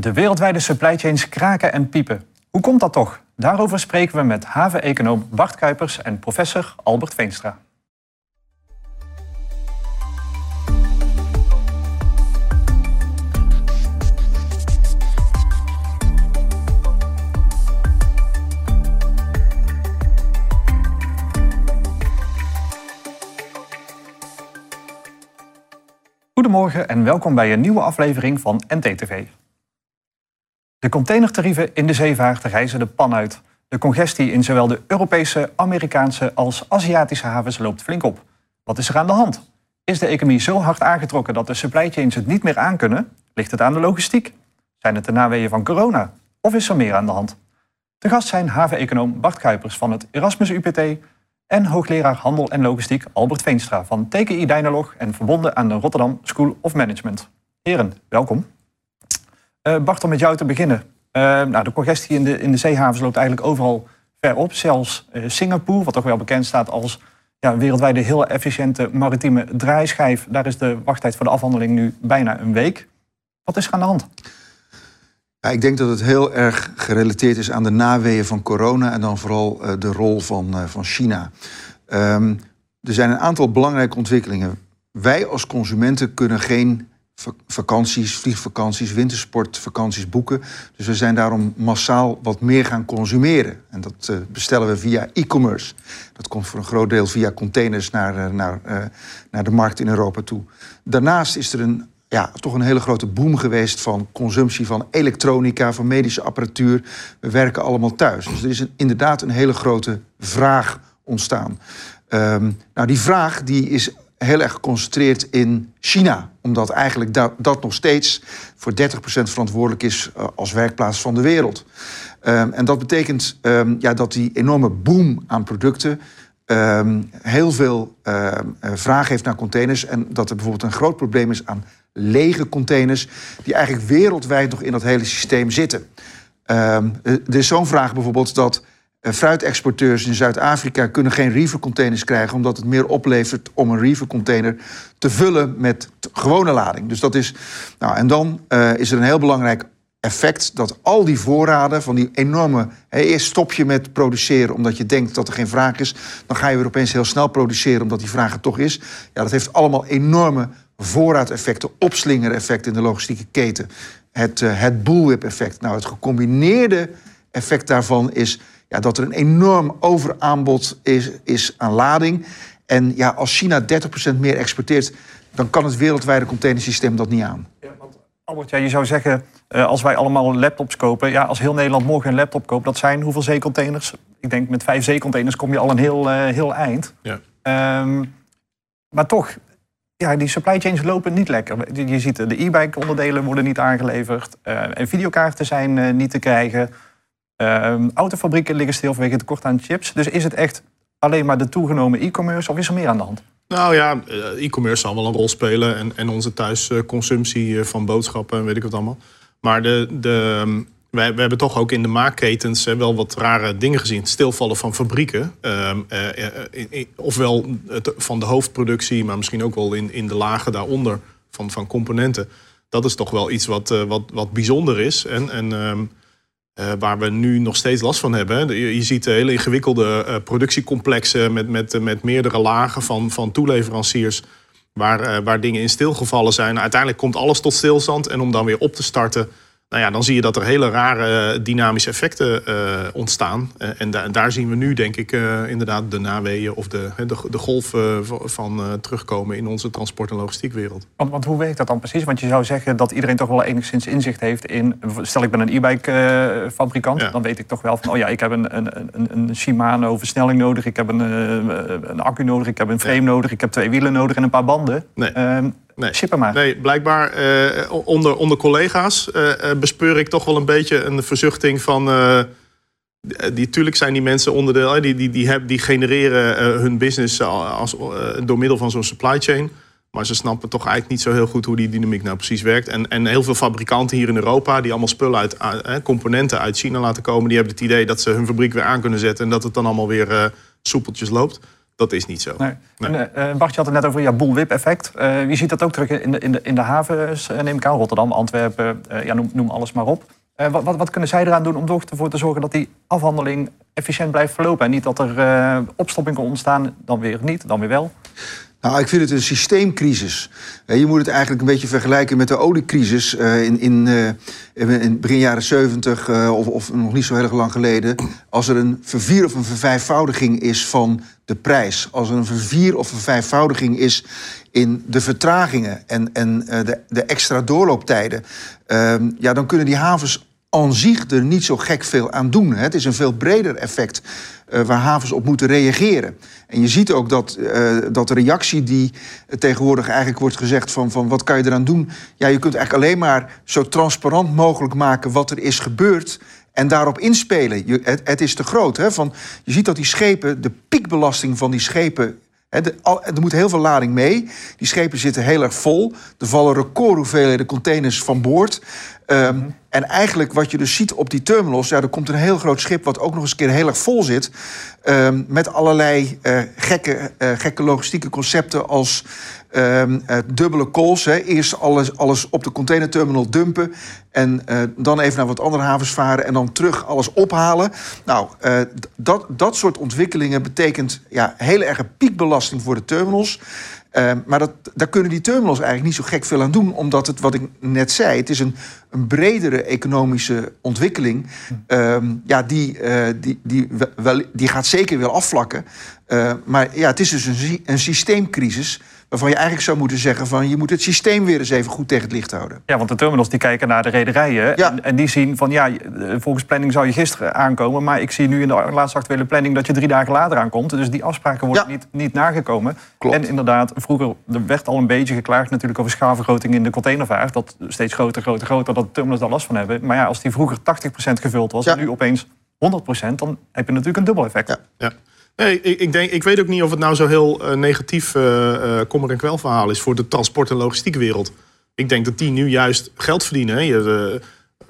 De wereldwijde supply chains kraken en piepen. Hoe komt dat toch? Daarover spreken we met haven-econoom Bart Kuipers en professor Albert Veenstra. Goedemorgen en welkom bij een nieuwe aflevering van NTTV. De containertarieven in de zeevaart reizen de pan uit. De congestie in zowel de Europese, Amerikaanse als Aziatische havens loopt flink op. Wat is er aan de hand? Is de economie zo hard aangetrokken dat de supply chains het niet meer aankunnen? Ligt het aan de logistiek? Zijn het de naweeën van corona? Of is er meer aan de hand? De gast zijn haven-econoom Bart Kuipers van het Erasmus UPT en hoogleraar handel en logistiek Albert Veenstra van TKI Dynalog en verbonden aan de Rotterdam School of Management. Heren, welkom. Uh, Bart, om met jou te beginnen. Uh, nou, de congestie in de, in de zeehavens loopt eigenlijk overal ver op. Zelfs uh, Singapore, wat toch wel bekend staat als ja, wereldwijde heel efficiënte maritieme draaischijf. Daar is de wachttijd voor de afhandeling nu bijna een week. Wat is er aan de hand? Ja, ik denk dat het heel erg gerelateerd is aan de naweeën van corona en dan vooral de rol van, van China. Um, er zijn een aantal belangrijke ontwikkelingen. Wij als consumenten kunnen geen vakanties, vliegvakanties, wintersportvakanties boeken. Dus we zijn daarom massaal wat meer gaan consumeren. En dat uh, bestellen we via e-commerce. Dat komt voor een groot deel via containers naar, naar, naar de markt in Europa toe. Daarnaast is er een ja, toch een hele grote boom geweest van consumptie van elektronica, van medische apparatuur. We werken allemaal thuis. Dus er is inderdaad een hele grote vraag ontstaan. Um, nou, die vraag die is heel erg geconcentreerd in China. Omdat eigenlijk dat, dat nog steeds voor 30% verantwoordelijk is uh, als werkplaats van de wereld. Um, en dat betekent um, ja, dat die enorme boom aan producten um, heel veel uh, vraag heeft naar containers. En dat er bijvoorbeeld een groot probleem is aan lege containers, die eigenlijk wereldwijd nog in dat hele systeem zitten. Um, er is zo'n vraag bijvoorbeeld dat fruitexporteurs in Zuid-Afrika kunnen geen reefer-containers krijgen, omdat het meer oplevert om een reefer-container te vullen met gewone lading. Dus dat is. Nou, en dan uh, is er een heel belangrijk effect dat al die voorraden van die enorme. Eerst stop je met produceren omdat je denkt dat er geen vraag is. Dan ga je weer opeens heel snel produceren omdat die vraag er toch is. Ja, dat heeft allemaal enorme voorraadeffecten, opslingereffecten in de logistieke keten. Het, uh, het bullwhip-effect. Nou, het gecombineerde effect daarvan is ja, dat er een enorm overaanbod is, is aan lading. En ja, als China 30% meer exporteert, dan kan het wereldwijde containersysteem dat niet aan. Ja, want Albert, ja, je zou zeggen, uh, als wij allemaal laptops kopen, ja, als heel Nederland morgen een laptop koopt, dat zijn hoeveel zeecontainers? Ik denk met vijf zeecontainers kom je al een heel, uh, heel eind. Ja. Um, maar toch, ja, die supply chains lopen niet lekker. Je ziet de e-bike onderdelen worden niet aangeleverd. Uh, en videokaarten zijn uh, niet te krijgen. Uh, autofabrieken liggen stil vanwege tekort aan chips. Dus is het echt alleen maar de toegenomen e-commerce of is er meer aan de hand? Nou ja, e-commerce zal wel een rol spelen. En, en onze thuisconsumptie van boodschappen en weet ik wat allemaal. Maar de, de, wij, we hebben toch ook in de maakketens wel wat rare dingen gezien. stilvallen van fabrieken. Uh, uh, ofwel het, van de hoofdproductie, maar misschien ook wel in, in de lagen daaronder van, van componenten. Dat is toch wel iets wat, wat, wat bijzonder is. En, en ehm, waar we nu nog steeds last van hebben. Je, ziet hele ingewikkelde productiecomplexen met, met, met meerdere lagen van, van toeleveranciers. Waar, waar dingen in stilgevallen zijn. Uiteindelijk komt alles tot stilstand. En om dan weer op te starten nou ja, dan zie je dat er hele rare eh, dynamische effecten uh, ontstaan. Uh, en da daar zien we nu, denk ik, uh, inderdaad de naweeën of de, de, de golf van terugkomen in onze transport- en logistiekwereld. Want, want, hoe werkt dat dan precies? Want je zou zeggen dat iedereen toch wel enigszins inzicht heeft in. Stel, ik ben een e-bike fabrikant, ja. dan weet ik toch wel van, oh ja, ik heb een, een, een, een Shimano versnelling nodig, ik heb een, een accu nodig, ik heb een frame ja. nodig, ik heb twee wielen nodig en een paar banden. Nee. Nee. maar. Nee, blijkbaar uh, onder, onder collega's uh, bespeur ik toch wel een beetje een verzuchting van... Die, tuurlijk zijn die mensen onderdeel, die, die, die, heb, die genereren hun business als, door middel van zo'n supply chain. Maar ze snappen toch eigenlijk niet zo heel goed hoe die dynamiek nou precies werkt. En, en heel veel fabrikanten hier in Europa, die allemaal spullen uit, componenten uit China laten komen, die hebben het idee dat ze hun fabriek weer aan kunnen zetten en dat het dan allemaal weer soepeltjes loopt Dat is niet zo. Nee. En, uh, Bart, je had het net over ja, bullwhip-effect. Uh, je ziet dat ook terug in de, in de, in de havens, neem ik aan. Rotterdam, Antwerpen, ja, noem, noem alles maar op. Wat, wat, wat, kunnen zij eraan doen om ervoor te zorgen dat die afhandeling efficiënt blijft verlopen? En niet dat er opstoppingen ontstaan, dan weer niet, dan weer wel? Nou, ik vind het een systeemcrisis. Je moet het eigenlijk een beetje vergelijken met de oliecrisis eh, in, in, eh, in begin jaren 70 eh, of, of nog niet zo heel lang geleden. Als er een vervier of een vervijfvoudiging is van de prijs, als er een vervier of een vijfvoudiging is in de vertragingen en, en de, de extra doorlooptijden, ehm, ja, dan kunnen die havens aan zich er niet zo gek veel aan doen. Het is een veel breder effect uh, waar havens op moeten reageren. En je ziet ook dat, uh, dat de reactie die tegenwoordig eigenlijk wordt gezegd van, van wat kan je eraan doen? Ja, je kunt eigenlijk alleen maar zo transparant mogelijk maken wat er is gebeurd en daarop inspelen. Je, het, het, is te groot. Hè? Van, je ziet dat die schepen, de piekbelasting van die schepen er moet heel veel lading mee. Die schepen zitten heel erg vol. Er vallen record hoeveelheden containers van boord. Ehm, mhm. En eigenlijk wat je dus ziet op die terminals... Ja, er komt een heel groot schip wat ook nog eens een keer heel erg vol zit... Um, met allerlei uh, gekke, uh, gekke logistieke concepten als um, uh, dubbele calls. Hè. Eerst alles, alles op de containerterminal dumpen... en dan even naar wat andere havens varen... en dan terug alles ophalen. Nou, dat, dat soort ontwikkelingen betekent ja, hele erge piekbelasting voor de terminals... Uh, maar dat, daar kunnen die terminals eigenlijk niet zo gek veel aan doen, omdat het, wat ik net zei, het is een, een bredere economische ontwikkeling. Uh, ja, die, uh, die, die, wel, die gaat zeker wel afvlakken. Uh, maar ja, het is dus een, een systeemcrisis waarvan je eigenlijk zou moeten zeggen van je moet het systeem weer eens even goed tegen het licht houden. Ja, want de terminals die kijken naar de rederijen ja. en, en, die zien van ja, volgens planning zou je gisteren aankomen, maar ik zie nu in de laatste actuele planning dat je drie dagen later aankomt. Dus die afspraken worden niet, niet nagekomen. Klopt. En inderdaad, vroeger er werd al een beetje geklaagd natuurlijk over schaalvergroting in de containervaart. Dat steeds groter, groter, groter, dat de terminals daar last van hebben. Maar ja, als die vroeger 80% gevuld was en nu opeens 100%, dan heb je natuurlijk een dubbel effect. Ja. Nee, ik, ik, denk, ik weet ook niet of het nou zo heel uh, negatief uh, kommer en kwel verhaal is voor de transport- en logistiekwereld. Ik denk dat die nu juist geld verdienen. Hè. Je,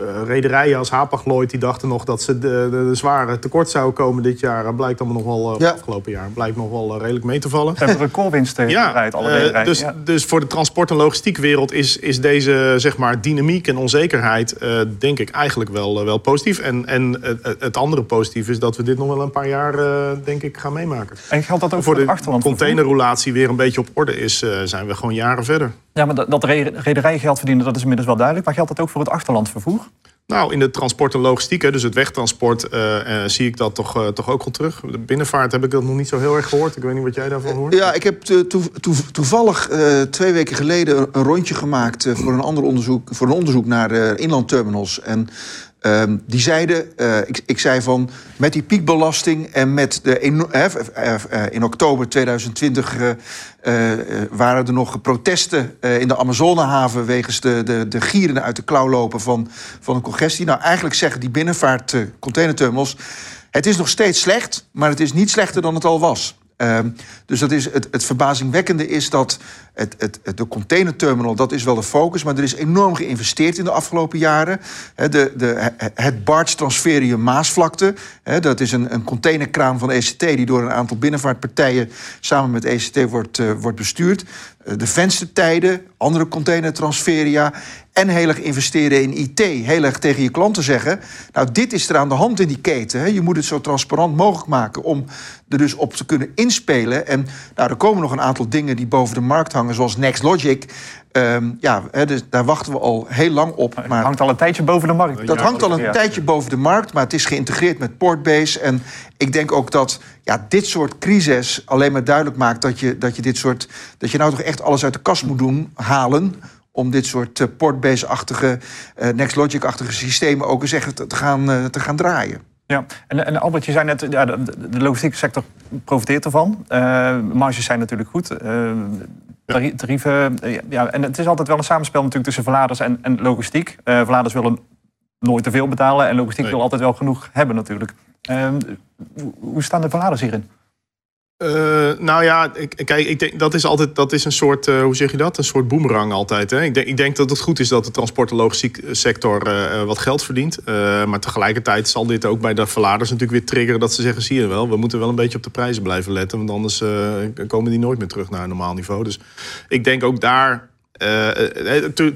uh, rederijen als Hapag-Lloyd die dachten nog dat ze de, de, de, zware tekort zouden komen dit jaar. Blijkt allemaal nog wel, ja. afgelopen jaar, blijkt nog wel redelijk mee te vallen. Ze hebben recordwinsten ja, alle rederijen. Dus, ja. dus voor de transport- en logistiekwereld is, is deze zeg maar, dynamiek en onzekerheid denk ik eigenlijk wel, wel positief. En, en het, het andere positief is dat we dit nog wel een paar jaar denk ik gaan meemaken. En geldt dat ook voor, voor de achterland? containerroulatie weer een beetje op orde is, zijn we gewoon jaren verder. Ja, maar dat, dat rederijen geld verdienen, dat is inmiddels wel duidelijk. Maar geldt dat ook voor het achterlandvervoer? Nou, in de transport en logistiek, dus het wegtransport, uh, uh, zie ik dat toch, uh, toch ook wel terug. De binnenvaart heb ik dat nog niet zo heel erg gehoord. Ik weet niet wat jij daarvan hoort. Ja, ik heb to toevallig twee weken geleden een rondje gemaakt voor een ander onderzoek, voor een onderzoek naar inlandterminals. En Um, die zeiden, uh, ik, ik, zei van, met die piekbelasting en met de. In, uh, in oktober 2020 uh, waren er nog protesten in de Amazonehaven wegens de, de, de gieren uit de klauw lopen van, van een congestie. Nou, eigenlijk zeggen die binnenvaart containerterminals. Het is nog steeds slecht, maar het is niet slechter dan het al was. Um, dus dat is het, het verbazingwekkende is dat het, het, de containerterminal, dat is wel de focus, maar er is enorm geïnvesteerd in de afgelopen jaren. de, de, het Barts Transferium Maasvlakte, dat is een, een containerkraan van ECT die door een aantal binnenvaartpartijen samen met ECT wordt, uh, wordt bestuurd. Uh, de venstertijden, andere containertransferia en heel erg investeren in IT. Heel erg tegen je klanten zeggen, nou dit is er aan de hand in die keten. Je moet het zo transparant mogelijk maken om er dus op te kunnen inspelen. En nou, er komen nog een aantal dingen die boven de markt hangen, zoals NextLogic. Um, ja, hè, dus daar wachten we al heel lang op. Maar het hangt al een tijdje boven de markt. Dat hangt al een ja. tijdje boven de markt, maar het is geïntegreerd met Portbase. En ik denk ook dat ja, dit soort crisis alleen maar duidelijk maakt dat je, dat je dit soort. dat je nou toch echt alles uit de kast moet doen, halen om dit soort uh, Portbase-achtige, uh, NextLogic-achtige systemen ook eens echt te gaan, uh, te gaan draaien. Ja, en, en Albert, je zei net, ja, de, de logistieke sector profiteert ervan. marges zijn natuurlijk goed. Tarieven, ja, en het is altijd wel een samenspel natuurlijk tussen verladers en, en logistiek. verladers willen nooit te veel betalen en logistiek nee. wil altijd wel genoeg hebben natuurlijk. hoe staan de verladers hierin? Uh, nou ja, kijk, ik denk dat is altijd dat is een soort, uh, hoe zeg je dat? Een soort boemerang altijd. Hè? Ik, denk, ik denk dat het goed is dat de transport- en logistiek sector uh, wat geld verdient. maar tegelijkertijd zal dit ook bij de verladers natuurlijk weer triggeren dat ze zeggen: zie je wel, we moeten wel een beetje op de prijzen blijven letten. Want anders komen die nooit meer terug naar een normaal niveau. Dus ik denk ook daar.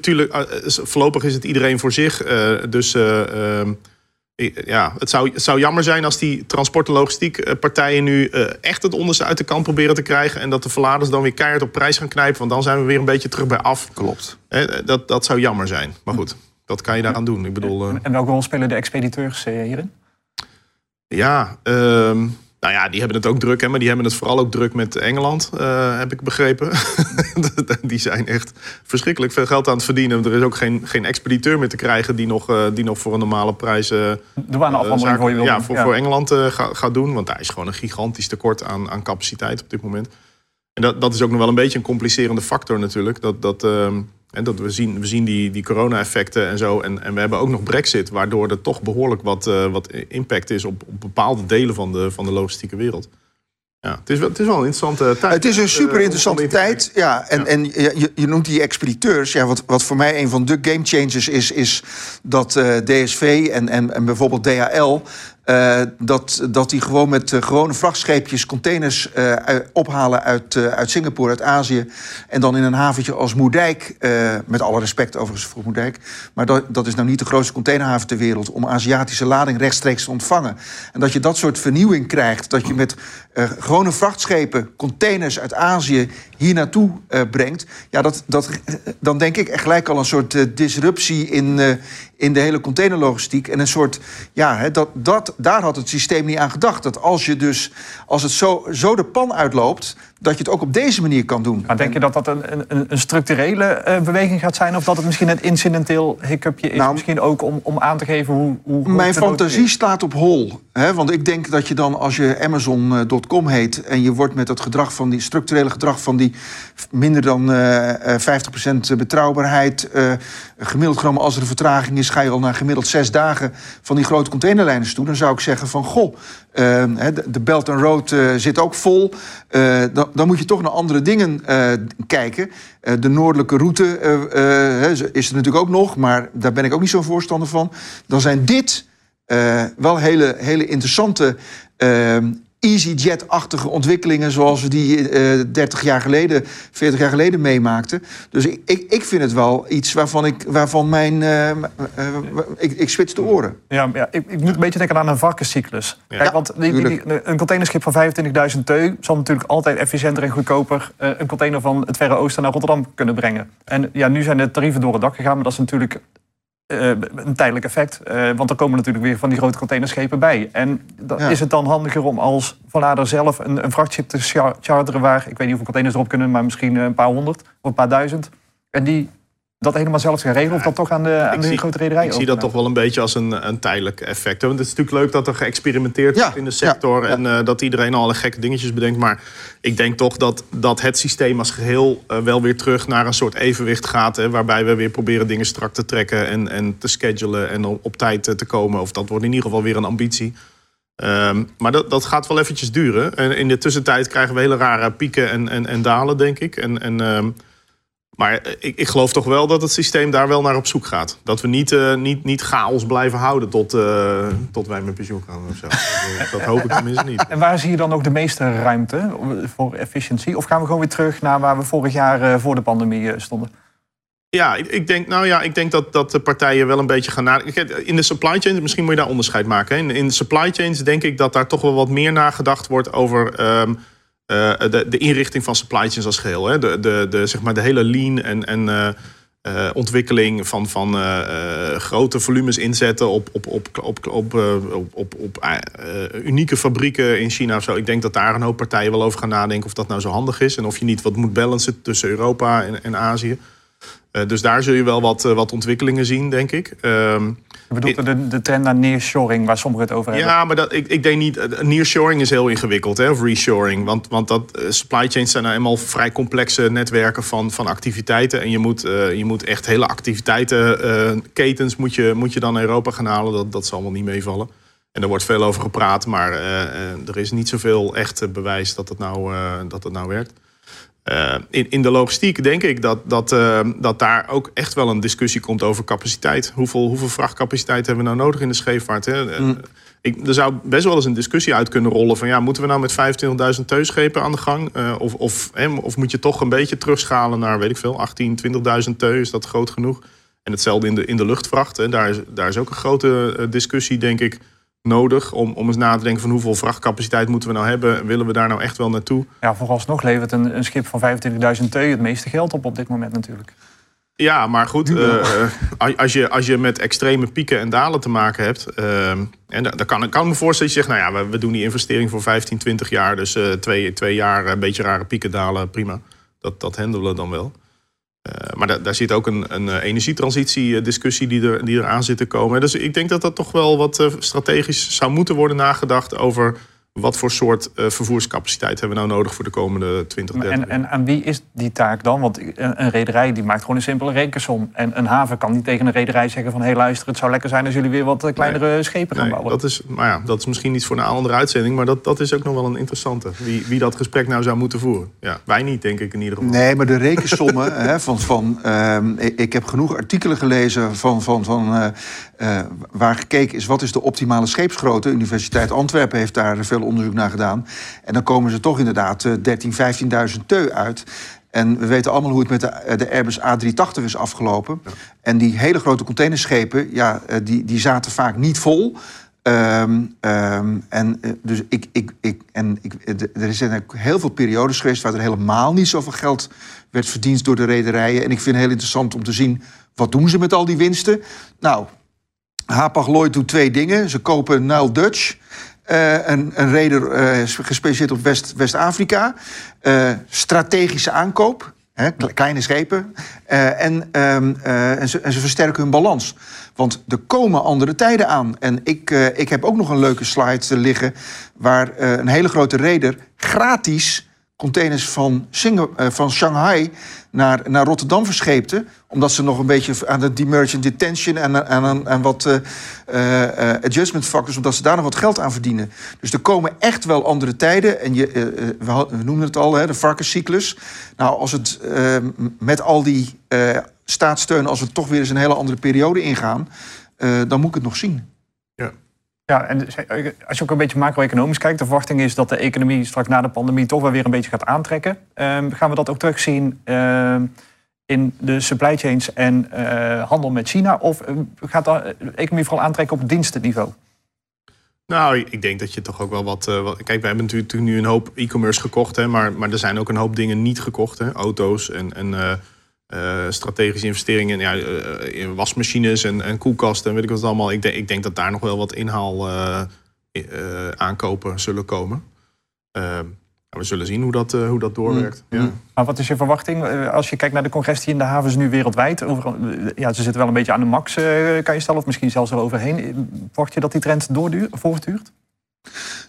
Tuurlijk, voorlopig is het iedereen voor zich. dus ehm, ja, het zou, het zou jammer zijn als die transport- en logistiek eh, partijen nu uh, echt het onderste uit de kant proberen te krijgen. En dat de verladers dan weer keihard op prijs gaan knijpen. Want dan zijn we weer een beetje terug bij af. Klopt. dat, dat zou jammer zijn. Maar goed, dat kan je daaraan doen. Ik bedoel, uh... En welke rol spelen de expediteurs hierin? Ja, uh, nou ja, die hebben het ook druk, hè, maar die hebben het vooral ook druk met Engeland, uh, heb ik begrepen. die zijn echt verschrikkelijk veel geld aan het verdienen. Er is ook geen, geen expediteur meer te krijgen die nog, uh, die nog voor een normale prijs. Uh, de afhandeling voor je Ja, voor, voor Engeland gaat, gaat doen. Want daar is gewoon een gigantisch tekort aan, aan capaciteit op dit moment. En dat, dat is ook nog wel een beetje een complicerende factor natuurlijk. Dat, dat, ehm, en dat we zien, we zien die, die corona-effecten en zo. En, en we hebben ook nog brexit, waardoor er toch behoorlijk wat, uh, wat impact is op, op bepaalde delen van de, van de logistieke wereld. Ja, het is, wel, het is wel een interessante tijd. Het is een super interessante uh, tijd. Ja, en, ja. en je, je noemt die expediteurs. Ja, wat, wat voor mij een van de game changers is, is dat uh, DSV en, en, en bijvoorbeeld DHL uh, dat, dat die gewoon met uh, gewone vrachtscheepjes containers uh, ophalen uit, uit Singapore, uit Azië. En dan in een haventje als Moerdijk, met alle respect overigens voor Moerdijk. Maar dat, dat is nou niet de grootste containerhaven ter wereld. om Aziatische lading rechtstreeks te ontvangen. En dat je dat soort vernieuwing krijgt. Dat je met gewone vrachtschepen containers uit Azië hier naartoe brengt. Ja, dat, dat, dan denk ik echt gelijk al een soort disruptie in, in de hele containerlogistiek. En een soort, ja, hè, dat, dat, daar had het systeem niet aan gedacht. Dat als je dus, als het zo, zo de pan uitloopt, dat je het ook op deze manier kan doen. Maar denk je dat dat een, een, een structurele beweging gaat zijn? Of dat het misschien een incidenteel hiccupje is? Nou, misschien ook om, om aan te geven hoe... hoe mijn fantasie staat op hol. Hè? Want ik denk dat je dan, als je Amazon.com heet... en je wordt met dat gedrag van die structurele gedrag van die minder dan uh, 50% betrouwbaarheid... Uh, gemiddeld genomen als er een vertraging is... ga je al naar gemiddeld zes dagen van die grote containerlijnen toe. Dan zou ik zeggen van, goh, uh, de Belt and Road uh, zit ook vol. Uh, dan, dan, moet je toch naar andere dingen kijken. de noordelijke route is er natuurlijk ook nog, maar daar ben ik ook niet zo'n voorstander van. Dan zijn dit wel hele, hele interessante ehm, EasyJet-achtige ontwikkelingen zoals we die uh, eh, 30 jaar geleden, 40 jaar geleden meemaakten. Dus ik, ik, ik vind het wel iets waarvan ik waarvan mijn. Uh, uh, ik, ik switch de oren. Ja, ja ik, ik, moet een beetje denken aan een varkenscyclus. Ja. Kijk, want die, die, die, een containerschip van 25.000 teu zal natuurlijk altijd efficiënter en goedkoper een container van het Verre Oosten naar Rotterdam kunnen brengen. En ja, nu zijn de tarieven door het dak gegaan, maar dat is natuurlijk uh, een tijdelijk effect. Uh, want er komen natuurlijk weer van die grote containerschepen bij. En dan ja. is het dan handiger om als verlader zelf een, een vrachtschip te charteren... waar, ik weet niet hoeveel containers erop kunnen... maar misschien een paar honderd of een paar duizend. En die dat helemaal zelf gaan regelen... of dat toch aan de, aan de grote rederij Ik zie dat toch wel een beetje als een, een tijdelijk effect. Want het is natuurlijk leuk dat er geëxperimenteerd wordt in de sector... en uh, dat iedereen alle gekke dingetjes bedenkt. Maar ik denk toch dat, dat het systeem als geheel uh, wel weer terug naar een soort evenwicht gaat... Hè, waarbij we weer proberen dingen strak te trekken en, en te schedulen... en op, op tijd te komen. Of dat wordt in ieder geval weer een ambitie. Um, maar dat, dat gaat wel eventjes duren. En in de tussentijd krijgen we hele rare pieken en, en, en dalen, denk ik. En... en um, maar ik, ik, geloof toch wel dat het systeem daar wel naar op zoek gaat. Dat we niet, uh, niet, niet chaos blijven houden tot, uh, tot wij met pensioen gaan of zo. dat hoop ik tenminste niet. En waar zie je dan ook de meeste ruimte voor efficiëntie? Of gaan we gewoon weer terug naar waar we vorig jaar uh, voor de pandemie stonden? Ja, ik, ik, denk, nou ja, ik denk dat, dat de partijen wel een beetje gaan nadenken. In de supply chain, misschien moet je daar onderscheid maken. In, in de supply chains denk ik dat daar toch wel wat meer nagedacht wordt over... Um, uh, de, de, inrichting van supply chains als geheel. Hè? De, de, de, zeg maar de hele lean en, en uh, uh, ontwikkeling van, van grote volumes inzetten op, op, op, op, op, op, op unieke fabrieken in China of zo. Ik denk dat daar een hoop partijen wel over gaan nadenken of dat nou zo handig is. En of je niet wat moet balancen tussen Europa en, en Azië. Dus daar zul je wel wat, wat ontwikkelingen zien, denk ik. Je bedoelt de, de trend naar nearshoring, waar sommigen het over hebben? Ja, maar dat, ik, ik denk niet... Eh, nearshoring is heel ingewikkeld, hè, of reshoring. Want, want dat, supply chains zijn nou eenmaal vrij complexe netwerken van, van activiteiten. En je moet, uh, je moet echt hele activiteiten, uh, ketens moet je, moet je dan naar Europa gaan halen. Dat, dat zal wel niet meevallen. En er wordt veel over gepraat, maar er is niet zoveel echt bewijs dat het nou, dat het nou werkt. In, in de logistiek denk ik dat, dat, dat daar ook echt wel een discussie komt over capaciteit. Hoeveel, hoeveel vrachtcapaciteit hebben we nou nodig in de scheepvaart? Hè? Mm. Ik, er zou best wel eens een discussie uit kunnen rollen van ja, moeten we nou met 25.000 teusschepen aan de gang? Uh, of, of, of moet je toch een beetje terugschalen naar, weet ik veel, 18, 20.000 teus? Is dat groot genoeg? En hetzelfde in de, in de luchtvracht. Hè. Daar, is, daar is ook een grote discussie, denk ik, nodig. Om, om eens na te denken van hoeveel vrachtcapaciteit moeten we nou hebben? Willen we daar nou echt wel naartoe? Ja, vooralsnog levert een, een schip van 25.000 teu het meeste geld op op dit moment natuurlijk. Ja, maar goed, uh, als, je, als je met extreme pieken en dalen te maken hebt. Uh, en dan kan, kan ik me voorstellen dat je zegt, nou ja, we, we doen die investering voor 15, 20 jaar. Dus uh, twee, twee jaar een beetje rare pieken dalen, prima. Dat, dat handelen we dan wel. Maar da, daar zit ook een, een energietransitie-discussie die er, die er aan zit te komen. Dus ik denk dat dat toch wel wat strategisch zou moeten worden nagedacht over wat voor soort uh, vervoerscapaciteit hebben we nou nodig voor de komende 20, 30 en, en aan wie is die taak dan? Want een, een rederij die maakt gewoon een simpele rekensom. En een haven kan niet tegen een rederij zeggen van... hé hey, luister, het zou lekker zijn als jullie weer wat eh, kleinere schepen gaan bouwen. Dat is, maar ja, dat is misschien niet voor een andere uitzending... maar dat, dat is ook nog wel een interessante. Wie, wie dat gesprek nou zou moeten voeren. Ja, wij niet, denk ik in ieder geval. Nee, maar de rekensommen hè, van... van uh, ik heb genoeg artikelen gelezen van, van, van, uh, uh, waar gekeken is... wat is de optimale scheepsgrootte. Universiteit Antwerpen heeft daar veel onderzoek naar gedaan. En dan komen ze toch inderdaad 13, eh, 15.000 teu uit. En we weten allemaal hoe het met de, eh, de Airbus A380 is afgelopen. En die hele grote containerschepen, ja, eh, die, die zaten vaak niet vol. Um, um, en dus ik, ik, ik, en ik, er zijn heel veel periodes geweest waar er helemaal niet zoveel geld werd verdiend door de rederijen. En ik vind het heel interessant om te zien wat doen ze met al die winsten. Nou, Hapag-Lloyd doet twee dingen. Ze kopen Nile Dutch. Uh, een, een reder uh, gespecialiseerd op West-Afrika. uh, strategische aankoop. Hè, kleine schepen. en, um, en, ze, en, ze, versterken hun balans. Want er komen andere tijden aan. En ik, ik heb ook nog een leuke slide liggen. waar een hele grote reder gratis containers van, Singapore, van Shanghai naar, naar Rotterdam verscheepte. Omdat ze nog een beetje aan de demergent detention en aan, wat uh, uh, adjustment factors, omdat ze daar nog wat geld aan verdienen. Dus er komen echt wel andere tijden. En je, we, noemen het al, hè, de varkenscyclus. Nou, als het met al die staatssteun, als we toch weer eens een hele andere periode ingaan, dan moet ik het nog zien. Ja, en als je ook een beetje macro-economisch kijkt, de verwachting is dat de economie straks na de pandemie toch wel weer een beetje gaat aantrekken. Um, gaan we dat ook terugzien uh, in de supply chains en uh, handel met China? Of ehm, gaat de economie vooral aantrekken op dienstenniveau? Nou, ik denk dat je toch ook wel wat. Kijk, we hebben natuurlijk nu een hoop e-commerce gekocht, hè, maar, maar er zijn ook een hoop dingen niet gekocht. Hè, auto's en. en uh, uh, strategische investeringen ja, uh, in wasmachines en, en, koelkasten en weet ik wat allemaal. Ik denk, ik denk dat daar nog wel wat inhaal uh, aankopen zullen komen. we zullen zien hoe dat, hoe dat doorwerkt. Mm. Ja. Maar wat is je verwachting als je kijkt naar de congestie in de havens nu wereldwijd? Overal, ja, ze zitten wel een beetje aan de max, kan je stellen, of misschien zelfs wel overheen. Verwacht je dat die trend doorduurt, voortduurt?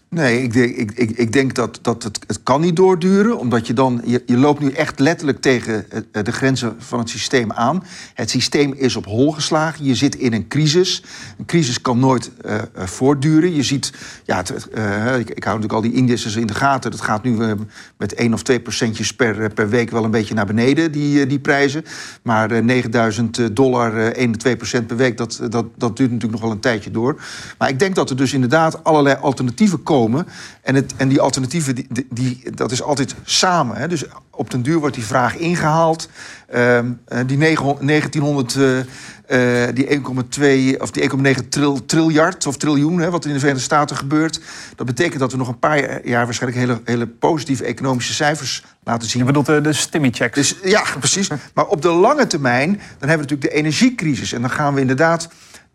Nee, ik denk, ik, ik, ik denk dat, dat het, het kan niet doorduren. Omdat je dan. Je, loopt nu echt letterlijk tegen eh, de grenzen van het systeem aan. Het systeem is op hol geslagen. Je zit in een crisis. Een crisis kan nooit uh, voortduren. Je ziet. Ja, ik, ik, hou natuurlijk al die indices in de gaten. Dat gaat nu met 1 of 2 procentjes per, per week wel een beetje naar beneden, die, die prijzen. Maar 9000 dollar, 1 of 2 procent per week, dat, dat, dat duurt natuurlijk nog wel een tijdje door. Maar ik denk dat er dus inderdaad allerlei alternatieven komen en, het, en die alternatieven, die, die, dat is altijd samen. Hè? Dus op den duur wordt die vraag ingehaald. Uh, die 1900, uh, uh, die 1,2 of die 1,9 tril, triljard of triljoen, hè, wat in de Verenigde Staten gebeurt. Dat betekent dat we nog een paar jaar waarschijnlijk hele, hele positieve economische cijfers laten zien. Je bedoelt de, de stimmy checks. Dus, ja, precies. Maar op de lange termijn, dan hebben we natuurlijk de energiecrisis. En dan gaan we inderdaad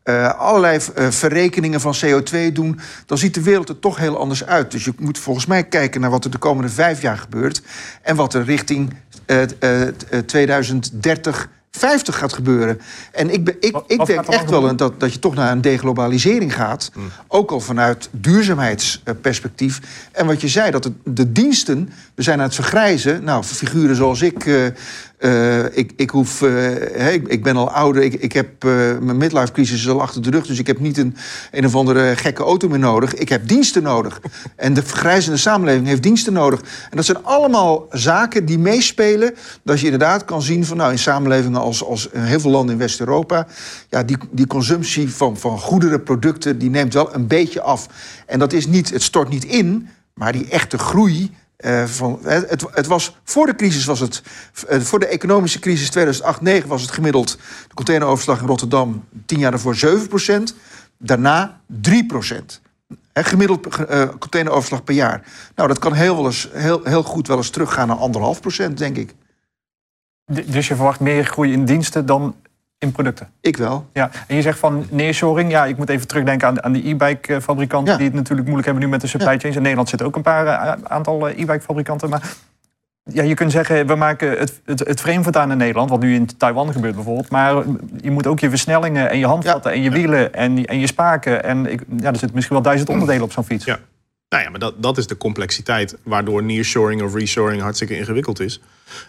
uh, allerlei uh, verrekeningen van CO2 doen, dan ziet de wereld er toch heel anders uit. Dus je moet volgens mij kijken naar wat er de komende vijf jaar gebeurt en wat er richting uh, eh, 2030 50 gaat gebeuren. En ik, ik, Wat- ik wat denk echt wel dat, dat je toch naar een deglobalisering gaat. Ook al vanuit duurzaamheidsperspectief. En wat je zei, dat het, de diensten, we zijn aan het vergrijzen. Nou, figuren zoals ik. eh, eh, ik, ik, hoef, eh, ik, ben al ouder, ik, ik heb mijn midlife crisis is al achter de rug, dus ik heb niet een, een of andere gekke auto meer nodig. Ik heb diensten nodig. En de vergrijzende samenleving heeft diensten nodig. En dat zijn allemaal zaken die meespelen. Dat je inderdaad kan zien van nou, in samenlevingen als, als heel veel landen in West-Europa, ja, die, die consumptie van, van goederen, producten, die neemt wel een beetje af. En dat is niet, het stort niet in, maar die echte groei. Eh, van, het, het, was voor de crisis was het eh, voor de economische crisis 2008-9 was het gemiddeld de containeroverslag in Rotterdam 10 jaar daarvoor 7% daarna 3 Hè, gemiddeld eh, containeroverslag per jaar. Nou, dat kan heel, wel eens, heel, heel goed wel eens teruggaan naar anderhalf procent, denk ik. Dus je verwacht meer groei in diensten dan in producten? Ik wel. Ja, en je zegt van nearshoring. Ja, ik moet even terugdenken aan, aan die e-bike fabrikanten... Ja. die het natuurlijk moeilijk hebben nu met de supply chains. In Nederland zitten ook een paar eh, aantal eh, e-bike fabrikanten. Maar ja, je kunt zeggen, we maken het, het, het frame aan in Nederland... wat nu in Taiwan gebeurt bijvoorbeeld. Maar je moet ook je versnellingen en je handvatten... en je wielen en, en je spaken. En ik, ja, er zitten misschien wel duizend onderdelen op zo'n fiets. Ja. Nou ja, maar dat, dat is de complexiteit waardoor nearshoring of reshoring hartstikke ingewikkeld is.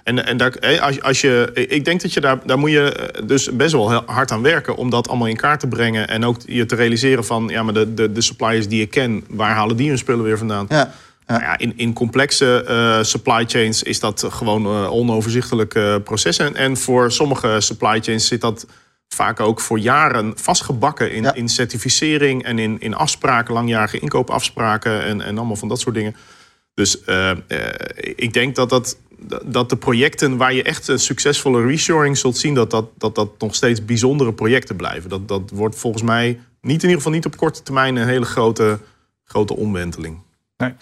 En, en daar, hé, als, als je, ik denk dat je daar, daar moet je eh, dus best wel heel hard aan werken om dat allemaal in kaart te brengen. En ook je te realiseren van, ja, maar de, de, de suppliers die ik ken, waar halen die hun spullen weer vandaan? Ja. Nou ja, in, in complexe eh, supply chains is dat gewoon eh onoverzichtelijk eh, proces. En, en voor sommige supply chains zit dat vaak ook voor jaren vastgebakken in, Ja. in certificering en in, in afspraken, langjarige inkoopafspraken en, en allemaal van dat soort dingen. Dus eh, eh, ik denk dat, dat, dat de projecten waar je echt een succesvolle reshoring zult zien, dat dat, dat, dat nog steeds bijzondere projecten blijven. Dat, dat wordt volgens mij niet in ieder geval niet op korte termijn een hele grote, grote omwenteling. Nee.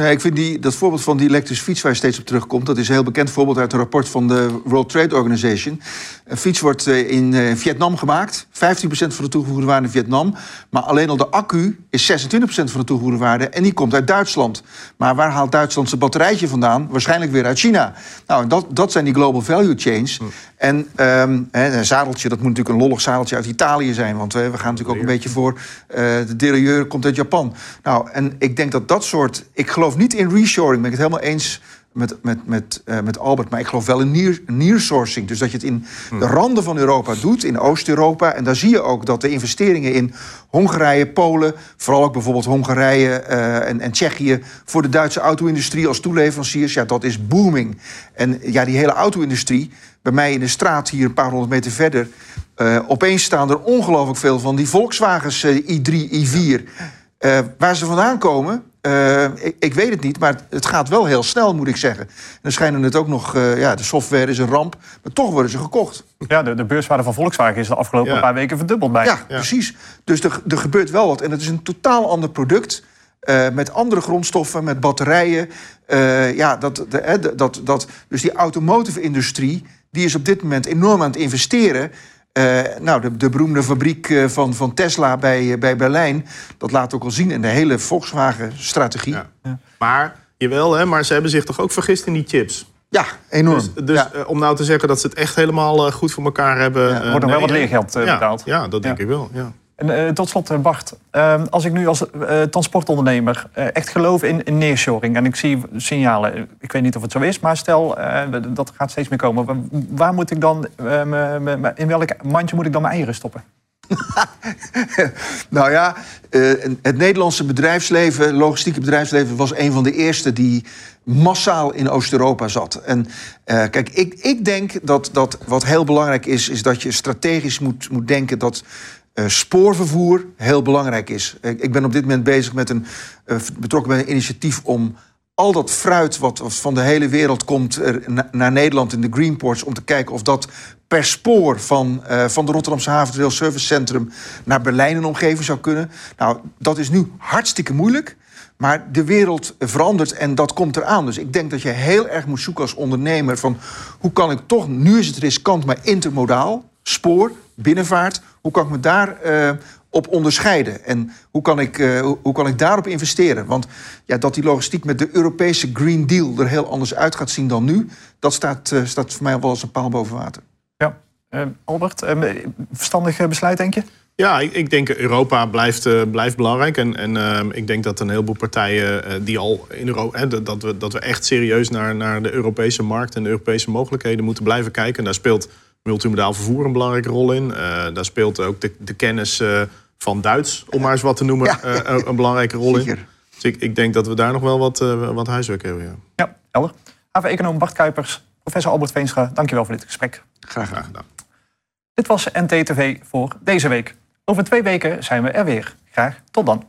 Nee, ik vind die, dat voorbeeld van die elektrische fiets waar je steeds op terugkomt... dat is een heel bekend voorbeeld uit een rapport van de World Trade Organization. Een fiets wordt eh, in eh, Vietnam gemaakt. 15% van de toegevoegde waarde in Vietnam. Maar alleen al de accu is 26% van de toegevoegde waarde... en die komt uit Duitsland. Maar waar haalt Duitsland zijn batterijtje vandaan? Waarschijnlijk weer uit China. Nou, dat, dat zijn die global value chains. En ehm, een zadeltje, dat moet natuurlijk een lollig zadeltje uit Italië zijn... want eh, we gaan natuurlijk ook een beetje voor... eh, de derailleur komt uit Japan. Nou, en ik denk dat dat soort... Ik geloof niet in reshoring, ben ik het helemaal eens met, met, met, eh, met Albert. Maar ik geloof wel in near, nearsourcing. Dus dat je het in de randen van Europa doet, in Oost-Europa. En daar zie je ook dat de investeringen in Hongarije, Polen... vooral ook bijvoorbeeld Hongarije eh, en, en Tsjechië... voor de Duitse auto-industrie als toeleveranciers... ja, dat is booming. En ja, die hele auto-industrie... bij mij in de straat hier een paar honderd meter verder... eh, opeens staan er ongelooflijk veel van die Volkswagens eh, i3, i4... Eh, waar ze vandaan komen, eh, ik, ik weet het niet, maar het gaat wel heel snel, moet ik zeggen. En dan schijnen het ook nog, eh, ja, de software is een ramp, maar toch worden ze gekocht. Ja, de, de beurswaarde van Volkswagen is de afgelopen Ja. paar weken verdubbeld bij. Ja, precies. Dus er, er gebeurt wel wat. En het is een totaal ander product. eh, met andere grondstoffen, met batterijen. Eh, ja, dat, de, dat, dat, dus die automotive industrie, die is op dit moment enorm aan het investeren. Eh, nou, de, de beroemde fabriek eh, van, van Tesla bij, eh, bij Berlijn, dat laat ook al zien in de hele Volkswagen-strategie. Ja. Ja, Maar, jawel, hè, maar ze hebben zich toch ook vergist in die chips. enorm. Dus, dus Ja. om nou te zeggen dat ze het echt helemaal goed voor elkaar hebben... Ja, wordt nog wel wat leergeld ja, betaald. Ja, dat denk Ja. ik wel. Ja. En eh, tot slot, eh, Bart. eh, als ik nu als eh, transportondernemer echt geloof in, in nearshoring... en ik zie signalen, ik weet niet of het zo is... maar stel, dat gaat steeds meer komen. Wa- Waar moet ik dan, in welk mandje moet ik dan mijn eieren stoppen? Nou ja, het Nederlandse bedrijfsleven, logistieke bedrijfsleven, was een van de eerste die massaal in Oost-Europa zat. En kijk, ik, ik denk dat, dat wat heel belangrijk is, is dat je strategisch moet, moet denken dat. Eh, spoorvervoer heel belangrijk is. Ik, ben op dit moment bezig met een eh, betrokken bij een initiatief om al dat fruit wat, van de hele wereld komt na- naar Nederland in de Greenports... om te kijken of dat per spoor van, eh, van de Rotterdamse Haven Rail Service Centrum... naar Berlijn en omgeving zou kunnen. Nou, dat is nu hartstikke moeilijk. Maar de wereld verandert en dat komt eraan. Dus ik denk dat je heel erg moet zoeken als ondernemer... van hoe kan ik toch, nu is het riskant, maar intermodaal... spoor, binnenvaart, hoe kan ik me daar eh, op onderscheiden? En hoe kan, ik, eh, hoe, kan ik daarop investeren? Want ja, dat die logistiek met de Europese Green Deal er heel anders uit gaat zien dan nu... dat staat, eh, staat voor mij wel als een paal boven water. Ja. Uh, Albert, uh, verstandig besluit, denk je? Ja, ik, ik denk Europa blijft, uh, blijft belangrijk. En, en uh, ik denk dat een heleboel partijen uh, die al in Europa. dat, we, dat we echt serieus naar, naar de Europese markt en de Europese mogelijkheden moeten blijven kijken. En daar speelt multimodaal vervoer een belangrijke rol in. daar speelt ook de, de kennis van Duits, om maar eens wat te noemen, ja. een belangrijke rol in. Dus ik, ik denk dat we daar nog wel wat, wat huiswerk hebben. Ja, ja helder. Haven-econoom Bart Kuipers, professor Albert Veenstra, dankjewel voor dit gesprek. Graag, graag gedaan. Dit was NTTV voor deze week. Over twee weken zijn we er weer. Graag tot dan.